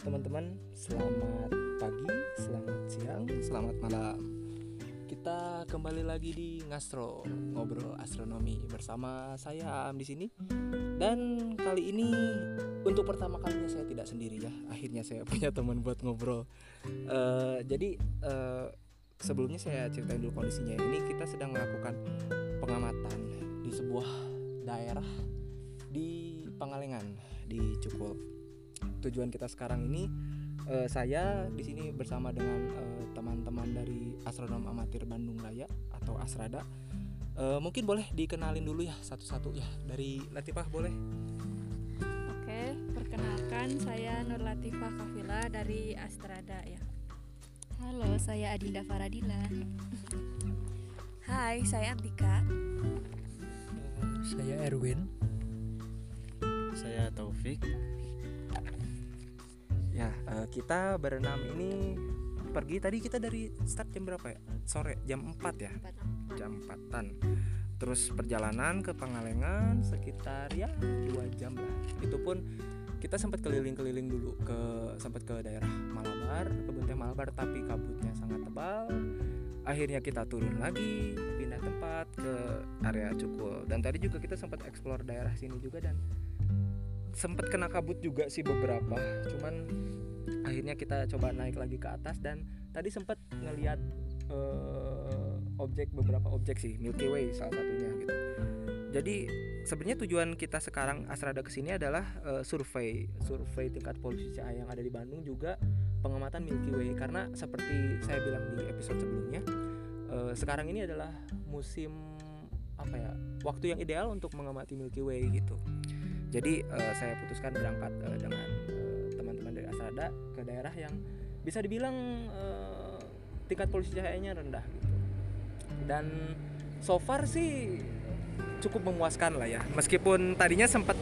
teman-teman, selamat pagi, selamat siang, selamat malam. Kita kembali lagi di Ngastro, ngobrol astronomi bersama saya Am di sini. Dan kali ini untuk pertama kalinya saya tidak sendiri ya. Akhirnya saya punya teman buat ngobrol. Uh, jadi uh, sebelumnya saya ceritain dulu kondisinya. Ini kita sedang melakukan pengamatan di sebuah daerah di Pangalengan di Cukul tujuan kita sekarang ini uh, saya di sini bersama dengan uh, teman-teman dari astronom amatir Bandung Raya atau Asrada. Uh, mungkin boleh dikenalin dulu ya satu-satu ya dari Latifah boleh. Oke, perkenalkan saya Nur Latifah Kafila dari Astrada ya. Halo, saya Adinda Faradila. Hai, saya Antika. Saya Erwin. Saya Taufik Ya, uh, kita berenam ini pergi tadi kita dari start jam berapa ya? Sore jam 4 ya. 4. Jam 4-an. Terus perjalanan ke Pangalengan sekitar ya 2 jam lah. Itu pun kita sempat keliling-keliling dulu ke sempat ke daerah Malabar, kebun teh Malabar tapi kabutnya sangat tebal. Akhirnya kita turun lagi, pindah tempat ke area Cukul. Dan tadi juga kita sempat explore daerah sini juga dan sempat kena kabut juga sih beberapa. Cuman akhirnya kita coba naik lagi ke atas dan tadi sempat ngelihat uh, objek beberapa objek sih Milky Way salah satunya gitu. Jadi sebenarnya tujuan kita sekarang Asrada ke sini adalah uh, survei survei tingkat polusi cahaya yang ada di Bandung juga pengamatan Milky Way. Karena seperti saya bilang di episode sebelumnya uh, sekarang ini adalah musim apa ya waktu yang ideal untuk mengamati Milky Way gitu jadi uh, saya putuskan berangkat uh, dengan uh, teman-teman dari Asrada ke daerah yang bisa dibilang uh, tingkat polusi cahayanya rendah gitu. Dan so far sih cukup memuaskan lah ya. Meskipun tadinya sempat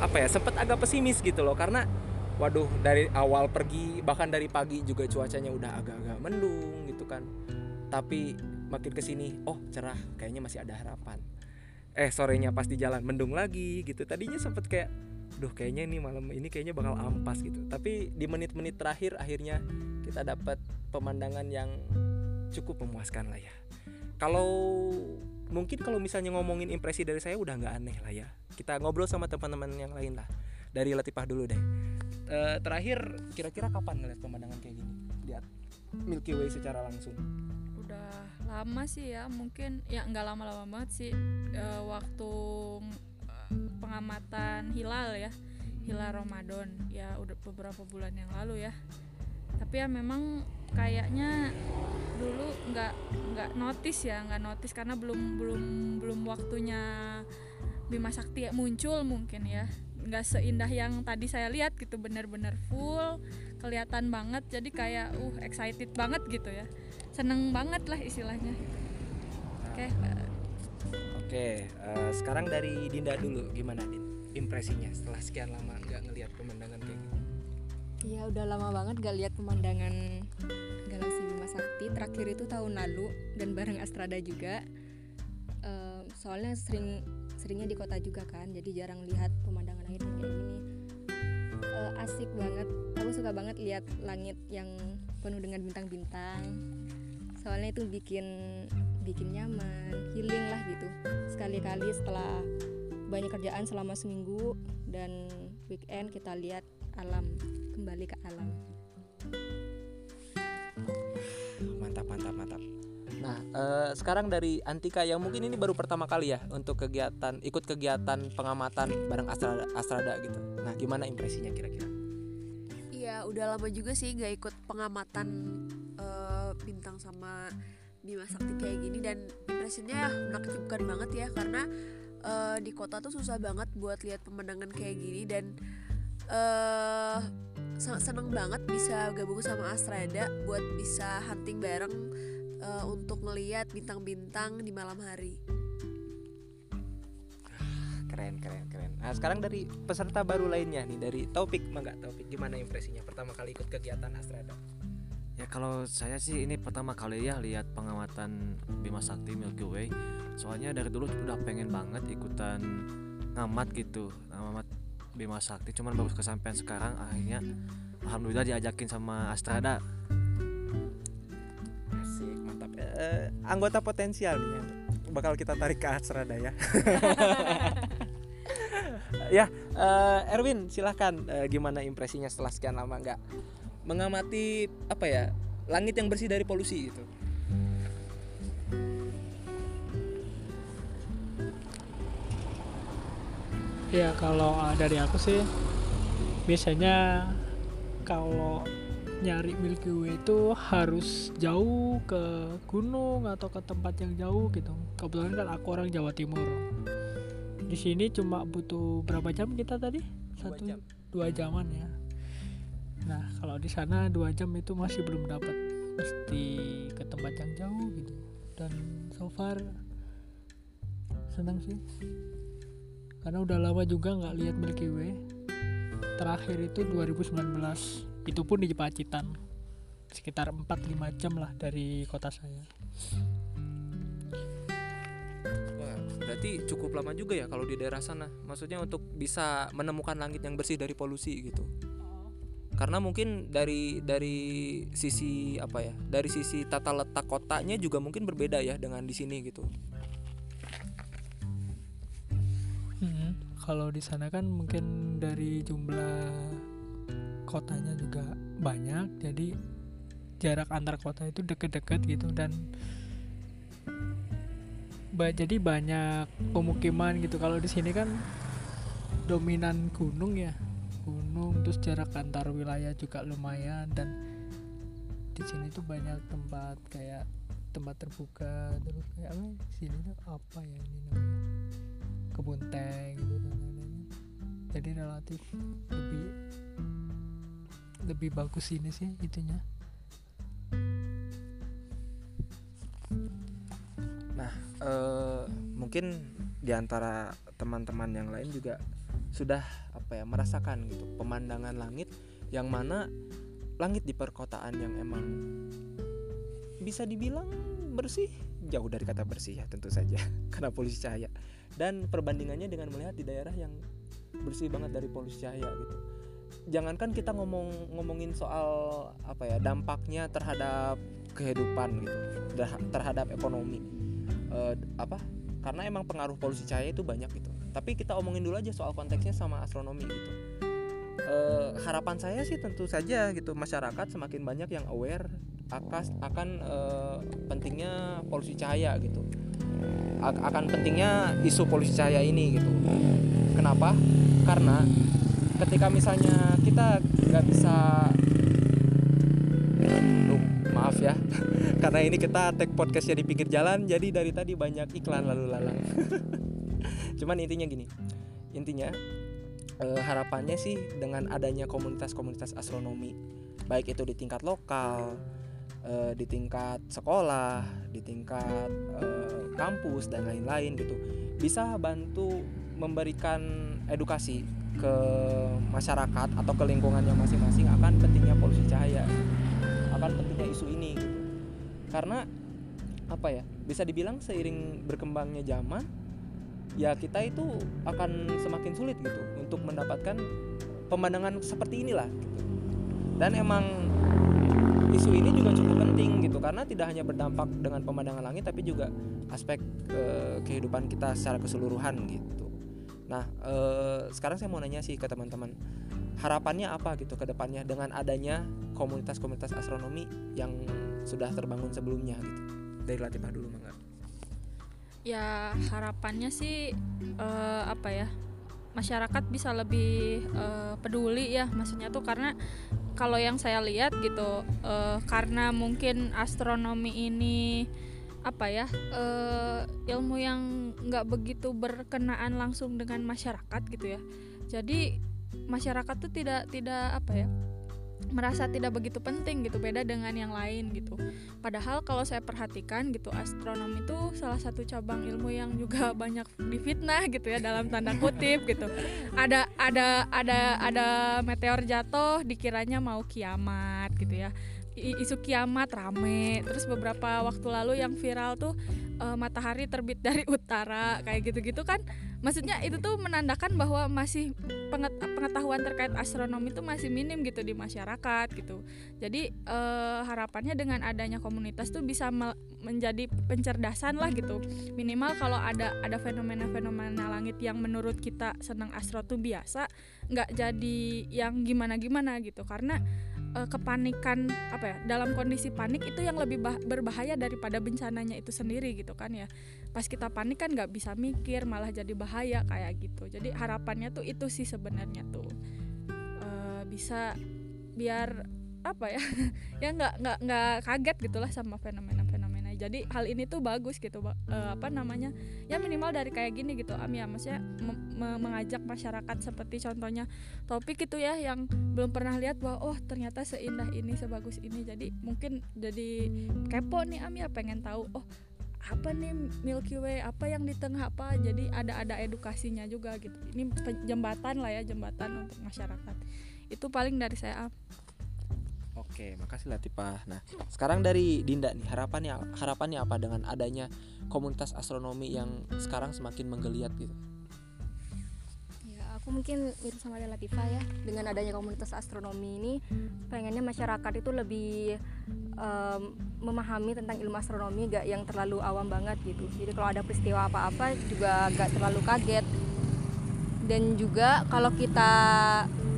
apa ya sempat agak pesimis gitu loh. Karena waduh dari awal pergi bahkan dari pagi juga cuacanya udah agak-agak mendung gitu kan. Tapi makin ke sini oh cerah kayaknya masih ada harapan eh sorenya pas di jalan mendung lagi gitu. Tadinya sempet kayak duh kayaknya ini malam ini kayaknya bakal ampas gitu. Tapi di menit-menit terakhir akhirnya kita dapat pemandangan yang cukup memuaskan lah ya. Kalau mungkin kalau misalnya ngomongin impresi dari saya udah nggak aneh lah ya. Kita ngobrol sama teman-teman yang lain lah. Dari Latifah dulu deh. E, terakhir kira-kira kapan ngeliat pemandangan kayak gini? Lihat Milky Way secara langsung lama sih ya mungkin ya nggak lama-lama banget sih e, waktu e, pengamatan hilal ya hilal Ramadan. Ya udah beberapa bulan yang lalu ya. Tapi ya memang kayaknya dulu nggak nggak notice ya nggak notice karena belum belum belum waktunya Bima Sakti muncul mungkin ya. Nggak seindah yang tadi saya lihat gitu bener-bener full kelihatan banget. Jadi kayak uh excited banget gitu ya seneng banget lah istilahnya. Oke okay. oke okay, uh, eh, sekarang dari Dinda dulu. Gimana Din? Impresinya setelah sekian lama nggak ngelihat pemandangan kayak gitu Iya udah lama banget gak lihat pemandangan galaksi Bima Sakti. Terakhir itu tahun lalu dan bareng Astrada juga. Uh, soalnya sering seringnya di kota juga kan jadi jarang lihat pemandangan langit kayak gini. Uh, asik banget. Aku suka banget lihat langit yang penuh dengan bintang-bintang soalnya itu bikin bikin nyaman healing lah gitu. Sekali-kali setelah banyak kerjaan selama seminggu dan weekend kita lihat alam kembali ke alam. Mantap mantap mantap. Nah uh, sekarang dari Antika yang mungkin ini baru pertama kali ya untuk kegiatan ikut kegiatan pengamatan bareng Astrada, Astrada gitu. Nah gimana impresinya kira-kira? Iya udah lama juga sih gak ikut pengamatan bintang sama Bima Sakti kayak gini dan impresinya menakjubkan banget ya karena uh, di kota tuh susah banget buat lihat pemandangan kayak gini dan uh, seneng banget bisa gabung sama Astrada buat bisa hunting bareng uh, untuk ngeliat bintang-bintang di malam hari. Keren, keren, keren. Nah sekarang dari peserta baru lainnya nih dari Topik, mangga Topik gimana impresinya pertama kali ikut kegiatan Astrada? Ya kalau saya sih ini pertama kali ya lihat pengamatan Bima Sakti Milky Way. Soalnya dari dulu udah pengen banget ikutan ngamat gitu, ngamat Bima Sakti. Cuman baru kesampaian sekarang akhirnya alhamdulillah diajakin sama Astrada Asik, mantap. Eh, anggota potensial nih yang bakal kita tarik ke Asrada ya. ya, eh, Erwin silahkan eh, gimana impresinya setelah sekian lama nggak mengamati apa ya langit yang bersih dari polusi gitu. Ya kalau uh, dari aku sih biasanya kalau nyari Milky Way itu harus jauh ke gunung atau ke tempat yang jauh gitu. Kebetulan kan aku orang Jawa Timur. Di sini cuma butuh berapa jam kita tadi? Satu jam. dua jaman ya. Nah kalau di sana dua jam itu masih belum dapat, mesti ke tempat yang jauh gitu. Dan so far senang sih karena udah lama juga nggak lihat Milky Way terakhir itu 2019 itu pun di Pacitan sekitar 4-5 jam lah dari kota saya Wah, berarti cukup lama juga ya kalau di daerah sana. Maksudnya untuk bisa menemukan langit yang bersih dari polusi gitu. Karena mungkin dari dari sisi apa ya? Dari sisi tata letak kotanya juga mungkin berbeda ya dengan di sini gitu. Hmm, kalau di sana kan mungkin dari jumlah kotanya juga banyak jadi jarak antar kota itu deket-deket gitu dan ba- jadi banyak pemukiman gitu kalau di sini kan dominan gunung ya gunung terus jarak antar wilayah juga lumayan dan di sini tuh banyak tempat kayak tempat terbuka terus kayak apa ya, sini tuh apa ya ini namanya? Kebun teh gitu dan lain-lain jadi relatif lebih lebih bagus ini sih itunya. Eh mungkin di antara teman-teman yang lain juga sudah apa ya merasakan gitu pemandangan langit yang mana langit di perkotaan yang emang bisa dibilang bersih jauh dari kata bersih ya tentu saja karena polusi cahaya. Dan perbandingannya dengan melihat di daerah yang bersih banget dari polusi cahaya gitu. Jangankan kita ngomong ngomongin soal apa ya dampaknya terhadap kehidupan gitu terhadap ekonomi Eh, apa karena emang pengaruh polusi cahaya itu banyak gitu tapi kita omongin dulu aja soal konteksnya sama astronomi gitu. Eh, harapan saya sih tentu saja gitu masyarakat semakin banyak yang aware akas akan eh, pentingnya polusi cahaya gitu. A- akan pentingnya isu polusi cahaya ini gitu. Kenapa? Karena ketika misalnya kita nggak bisa Duh, maaf ya. Karena ini kita take podcastnya di pinggir jalan jadi dari tadi banyak iklan lalu lalang cuman intinya gini intinya eh, harapannya sih dengan adanya komunitas-komunitas astronomi baik itu di tingkat lokal eh, di tingkat sekolah di tingkat eh, kampus dan lain-lain gitu bisa bantu memberikan edukasi ke masyarakat atau ke lingkungannya masing-masing akan pentingnya polusi cahaya akan pentingnya isu ini gitu. karena apa ya bisa dibilang seiring berkembangnya zaman ya kita itu akan semakin sulit gitu untuk mendapatkan pemandangan seperti inilah gitu. dan emang isu ini juga cukup penting gitu karena tidak hanya berdampak dengan pemandangan langit tapi juga aspek eh, kehidupan kita secara keseluruhan gitu. Nah eh, sekarang saya mau nanya sih ke teman-teman harapannya apa gitu ke depannya dengan adanya komunitas-komunitas astronomi yang sudah terbangun sebelumnya gitu? Dari Latifah dulu mangga ya harapannya sih eh, apa ya masyarakat bisa lebih eh, peduli ya maksudnya tuh karena kalau yang saya lihat gitu eh, karena mungkin astronomi ini apa ya eh, ilmu yang nggak begitu berkenaan langsung dengan masyarakat gitu ya. Jadi masyarakat tuh tidak tidak apa ya merasa tidak begitu penting gitu beda dengan yang lain gitu Padahal kalau saya perhatikan gitu astronomi itu salah satu cabang ilmu yang juga banyak difitnah gitu ya dalam tanda kutip gitu. Ada ada ada ada meteor jatuh dikiranya mau kiamat gitu ya. Isu kiamat rame. Terus beberapa waktu lalu yang viral tuh eh, matahari terbit dari utara kayak gitu-gitu kan. Maksudnya itu tuh menandakan bahwa masih penget- pengetahuan terkait astronomi itu masih minim gitu di masyarakat gitu. Jadi eh, harapannya dengan adanya komunitas tuh bisa me- menjadi pencerdasan lah gitu. Minimal kalau ada ada fenomena-fenomena langit yang menurut kita senang astro tuh biasa nggak jadi yang gimana-gimana gitu. Karena eh, kepanikan apa ya dalam kondisi panik itu yang lebih bah- berbahaya daripada bencananya itu sendiri gitu kan ya. Pas kita panik kan nggak bisa mikir malah jadi bahaya kayak gitu. Jadi harapannya tuh itu sih sebenarnya tuh. Eh, bisa biar apa ya ya nggak nggak nggak kaget gitulah sama fenomena-fenomena jadi hal ini tuh bagus gitu eh, apa namanya? Ya minimal dari kayak gini gitu am ya. Maksudnya me- mengajak masyarakat seperti contohnya topik itu ya yang belum pernah lihat bahwa oh ternyata seindah ini sebagus ini. Jadi mungkin jadi kepo nih am ya. Pengen tahu oh apa nih Milky Way? Apa yang di tengah? Apa? Jadi ada ada edukasinya juga gitu. Ini jembatan lah ya jembatan untuk masyarakat. Itu paling dari saya. Oke, makasih Latifah. Nah, sekarang dari Dinda nih, harapannya harapannya apa dengan adanya komunitas astronomi yang sekarang semakin menggeliat gitu? Ya, aku mungkin mirip sama Latifah ya. Dengan adanya komunitas astronomi ini, pengennya masyarakat itu lebih em, memahami tentang ilmu astronomi, gak yang terlalu awam banget gitu. Jadi kalau ada peristiwa apa-apa juga gak terlalu kaget. Dan juga kalau kita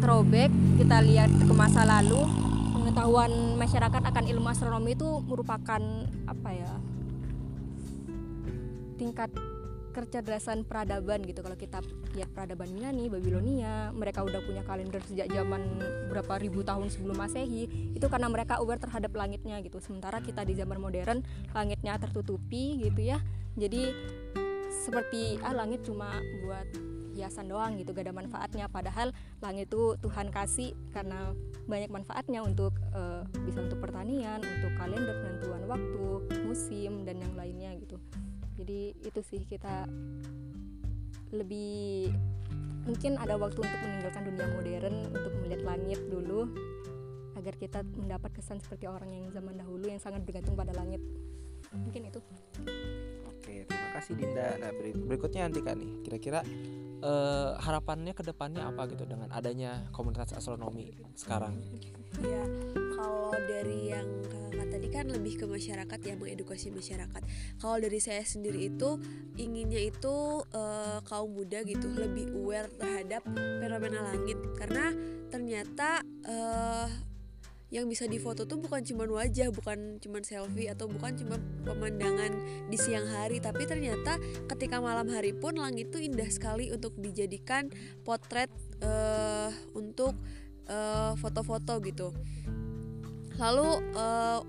throwback, kita lihat ke masa lalu, pengetahuan masyarakat akan ilmu astronomi itu merupakan apa ya? tingkat kecerdasan peradaban gitu kalau kita lihat peradaban Yunani, Babilonia, mereka udah punya kalender sejak zaman berapa ribu tahun sebelum Masehi. Itu karena mereka aware terhadap langitnya gitu. Sementara kita di zaman modern langitnya tertutupi gitu ya. Jadi seperti ah langit cuma buat hiasan doang gitu gak ada manfaatnya. Padahal langit itu Tuhan kasih karena banyak manfaatnya untuk eh, bisa untuk pertanian, untuk kalender penentuan waktu, musim dan yang lainnya gitu. Jadi itu sih kita lebih mungkin ada waktu untuk meninggalkan dunia modern untuk melihat langit dulu agar kita mendapat kesan seperti orang yang zaman dahulu yang sangat bergantung pada langit. Mungkin itu. Oke, terima kasih Dinda. Nah, beri- berikutnya Antika nih, kira-kira eh, harapannya ke depannya apa gitu dengan adanya komunitas astronomi sekarang? Ya, kalau dari yang kakak tadi kan lebih ke masyarakat ya mengedukasi masyarakat. Kalau dari saya sendiri itu inginnya itu eh, kaum muda gitu lebih aware terhadap fenomena langit karena ternyata eh, yang bisa difoto tuh bukan cuman wajah, bukan cuman selfie atau bukan cuma pemandangan di siang hari, tapi ternyata ketika malam hari pun langit itu indah sekali untuk dijadikan potret eh, untuk eh, foto-foto gitu. Lalu eh,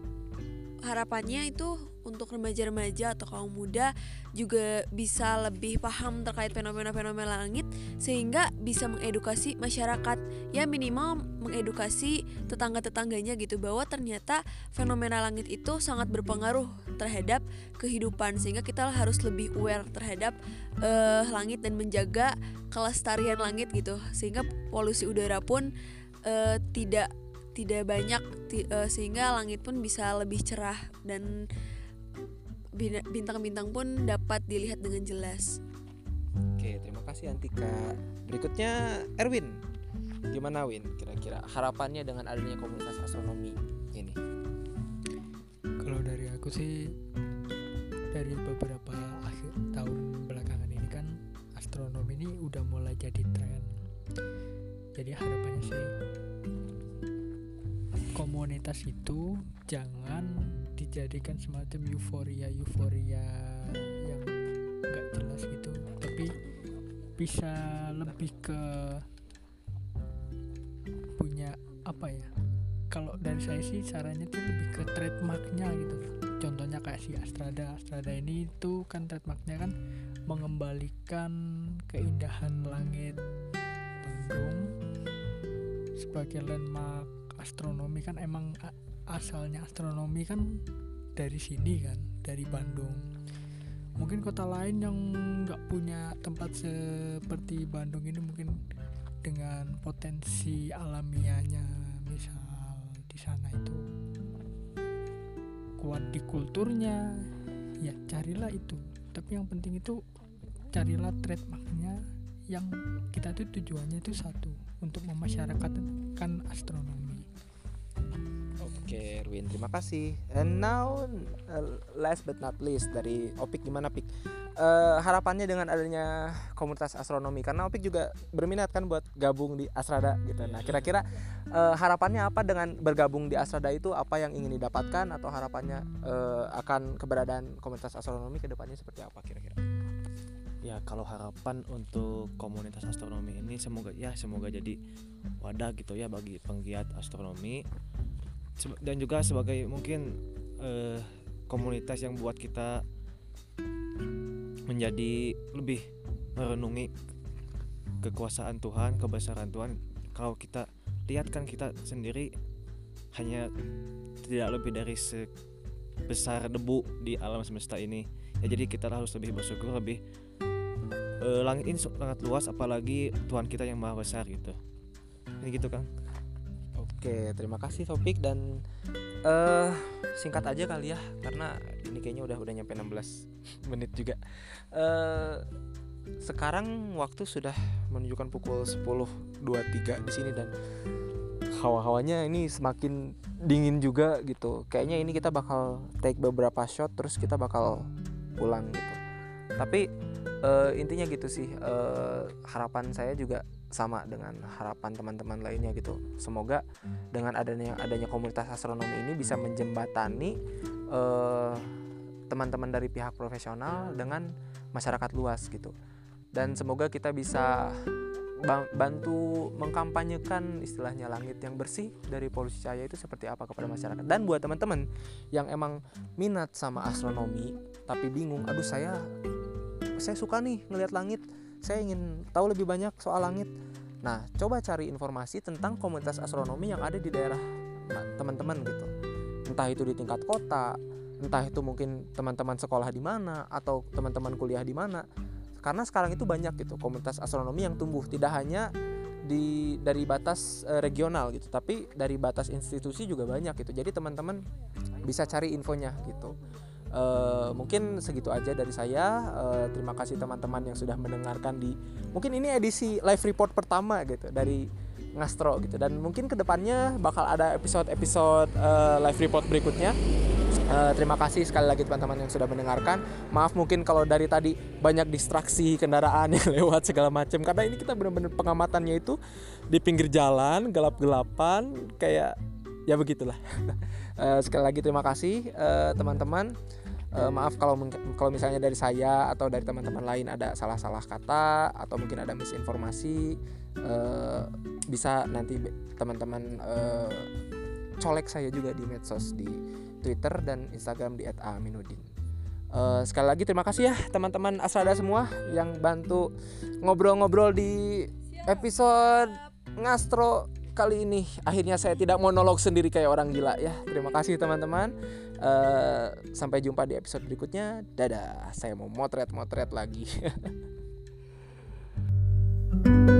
harapannya itu untuk remaja-remaja atau kaum muda juga bisa lebih paham terkait fenomena-fenomena langit sehingga bisa mengedukasi masyarakat. Ya minimal mengedukasi tetangga-tetangganya gitu bahwa ternyata fenomena langit itu sangat berpengaruh terhadap kehidupan sehingga kita harus lebih aware terhadap eh, langit dan menjaga kelestarian langit gitu. Sehingga polusi udara pun eh, tidak tidak banyak eh, sehingga langit pun bisa lebih cerah dan bintang-bintang pun dapat dilihat dengan jelas. Oke, terima kasih Antika. Berikutnya Erwin. Gimana Win? Kira-kira harapannya dengan adanya komunitas astronomi ini? Kalau dari aku sih dari beberapa akhir tahun belakangan ini kan astronomi ini udah mulai jadi tren. Jadi harapannya sih komunitas itu jangan dijadikan semacam euforia euforia yang nggak jelas gitu, tapi bisa lebih ke punya apa ya? Kalau dari saya sih sarannya tuh lebih ke trademarknya gitu. Contohnya kayak si Astrada. Astrada ini tuh kan trademarknya kan mengembalikan keindahan langit Bandung sebagai landmark astronomi. Kan emang asalnya astronomi kan dari sini kan dari Bandung. Mungkin kota lain yang nggak punya tempat seperti Bandung ini mungkin dengan potensi alamiahnya misal di sana itu kuat di kulturnya ya carilah itu. Tapi yang penting itu carilah trademarknya yang kita tuh tujuannya itu satu untuk memasyarakatkan astronomi Oke, Erwin, terima kasih. And now, uh, last but not least dari Opik gimana Pik? Eh, harapannya dengan adanya komunitas astronomi karena Opik juga berminat kan buat gabung di Asrada gitu. Nah, kira-kira eh, harapannya apa dengan bergabung di Asrada itu? Apa yang ingin didapatkan atau harapannya eh, akan keberadaan komunitas astronomi ke depannya seperti apa kira-kira? ya kalau harapan untuk komunitas astronomi ini semoga ya semoga jadi wadah gitu ya bagi penggiat astronomi dan juga sebagai mungkin eh, komunitas yang buat kita menjadi lebih merenungi kekuasaan Tuhan kebesaran Tuhan. Kalau kita lihat kan kita sendiri hanya tidak lebih dari sebesar debu di alam semesta ini. Ya jadi kita harus lebih bersyukur lebih eh, langit ini sangat luas apalagi Tuhan kita yang maha besar gitu. Ini gitu Kang Oke, terima kasih Topik dan eh singkat aja kali ya karena ini kayaknya udah udah nyampe 16 menit juga. eh sekarang waktu sudah menunjukkan pukul 10.23 di sini dan hawa-hawanya ini semakin dingin juga gitu. Kayaknya ini kita bakal take beberapa shot terus kita bakal pulang gitu. Tapi eh, intinya gitu sih eh, harapan saya juga sama dengan harapan teman-teman lainnya gitu. Semoga dengan adanya adanya komunitas astronomi ini bisa menjembatani eh, teman-teman dari pihak profesional dengan masyarakat luas gitu. Dan semoga kita bisa ba- bantu mengkampanyekan istilahnya langit yang bersih dari polusi cahaya itu seperti apa kepada masyarakat. Dan buat teman-teman yang emang minat sama astronomi tapi bingung, aduh saya saya suka nih ngelihat langit, saya ingin tahu lebih banyak soal langit. Nah, coba cari informasi tentang komunitas astronomi yang ada di daerah ma- teman-teman gitu. Entah itu di tingkat kota, entah itu mungkin teman-teman sekolah di mana atau teman-teman kuliah di mana. Karena sekarang itu banyak gitu komunitas astronomi yang tumbuh tidak hanya di dari batas eh, regional gitu, tapi dari batas institusi juga banyak gitu. Jadi teman-teman bisa cari infonya gitu. Eh, mungkin segitu aja dari saya. Eh, terima kasih teman-teman yang sudah mendengarkan di mungkin ini edisi live report pertama gitu dari Ngastro gitu dan mungkin ke depannya bakal ada episode-episode eh, live report berikutnya. Eh, terima kasih sekali lagi teman-teman yang sudah mendengarkan. Maaf mungkin kalau dari tadi banyak distraksi kendaraan yang lewat segala macam karena ini kita benar-benar pengamatannya itu di pinggir jalan gelap-gelapan kayak ya begitulah. Eh, sekali lagi terima kasih teman-teman. Eh, maaf kalau kalau misalnya dari saya atau dari teman-teman lain ada salah-salah kata atau mungkin ada misinformasi eh, bisa nanti teman-teman eh, colek saya juga di medsos di Twitter dan Instagram di @aminuddin. Eh, sekali lagi terima kasih ya teman-teman Asrada semua yang bantu ngobrol-ngobrol di episode Ngastro kali ini. Akhirnya saya tidak monolog sendiri kayak orang gila ya. Terima kasih teman-teman. Eh, sampai jumpa di episode berikutnya. Dadah, saya mau motret-motret lagi. thank you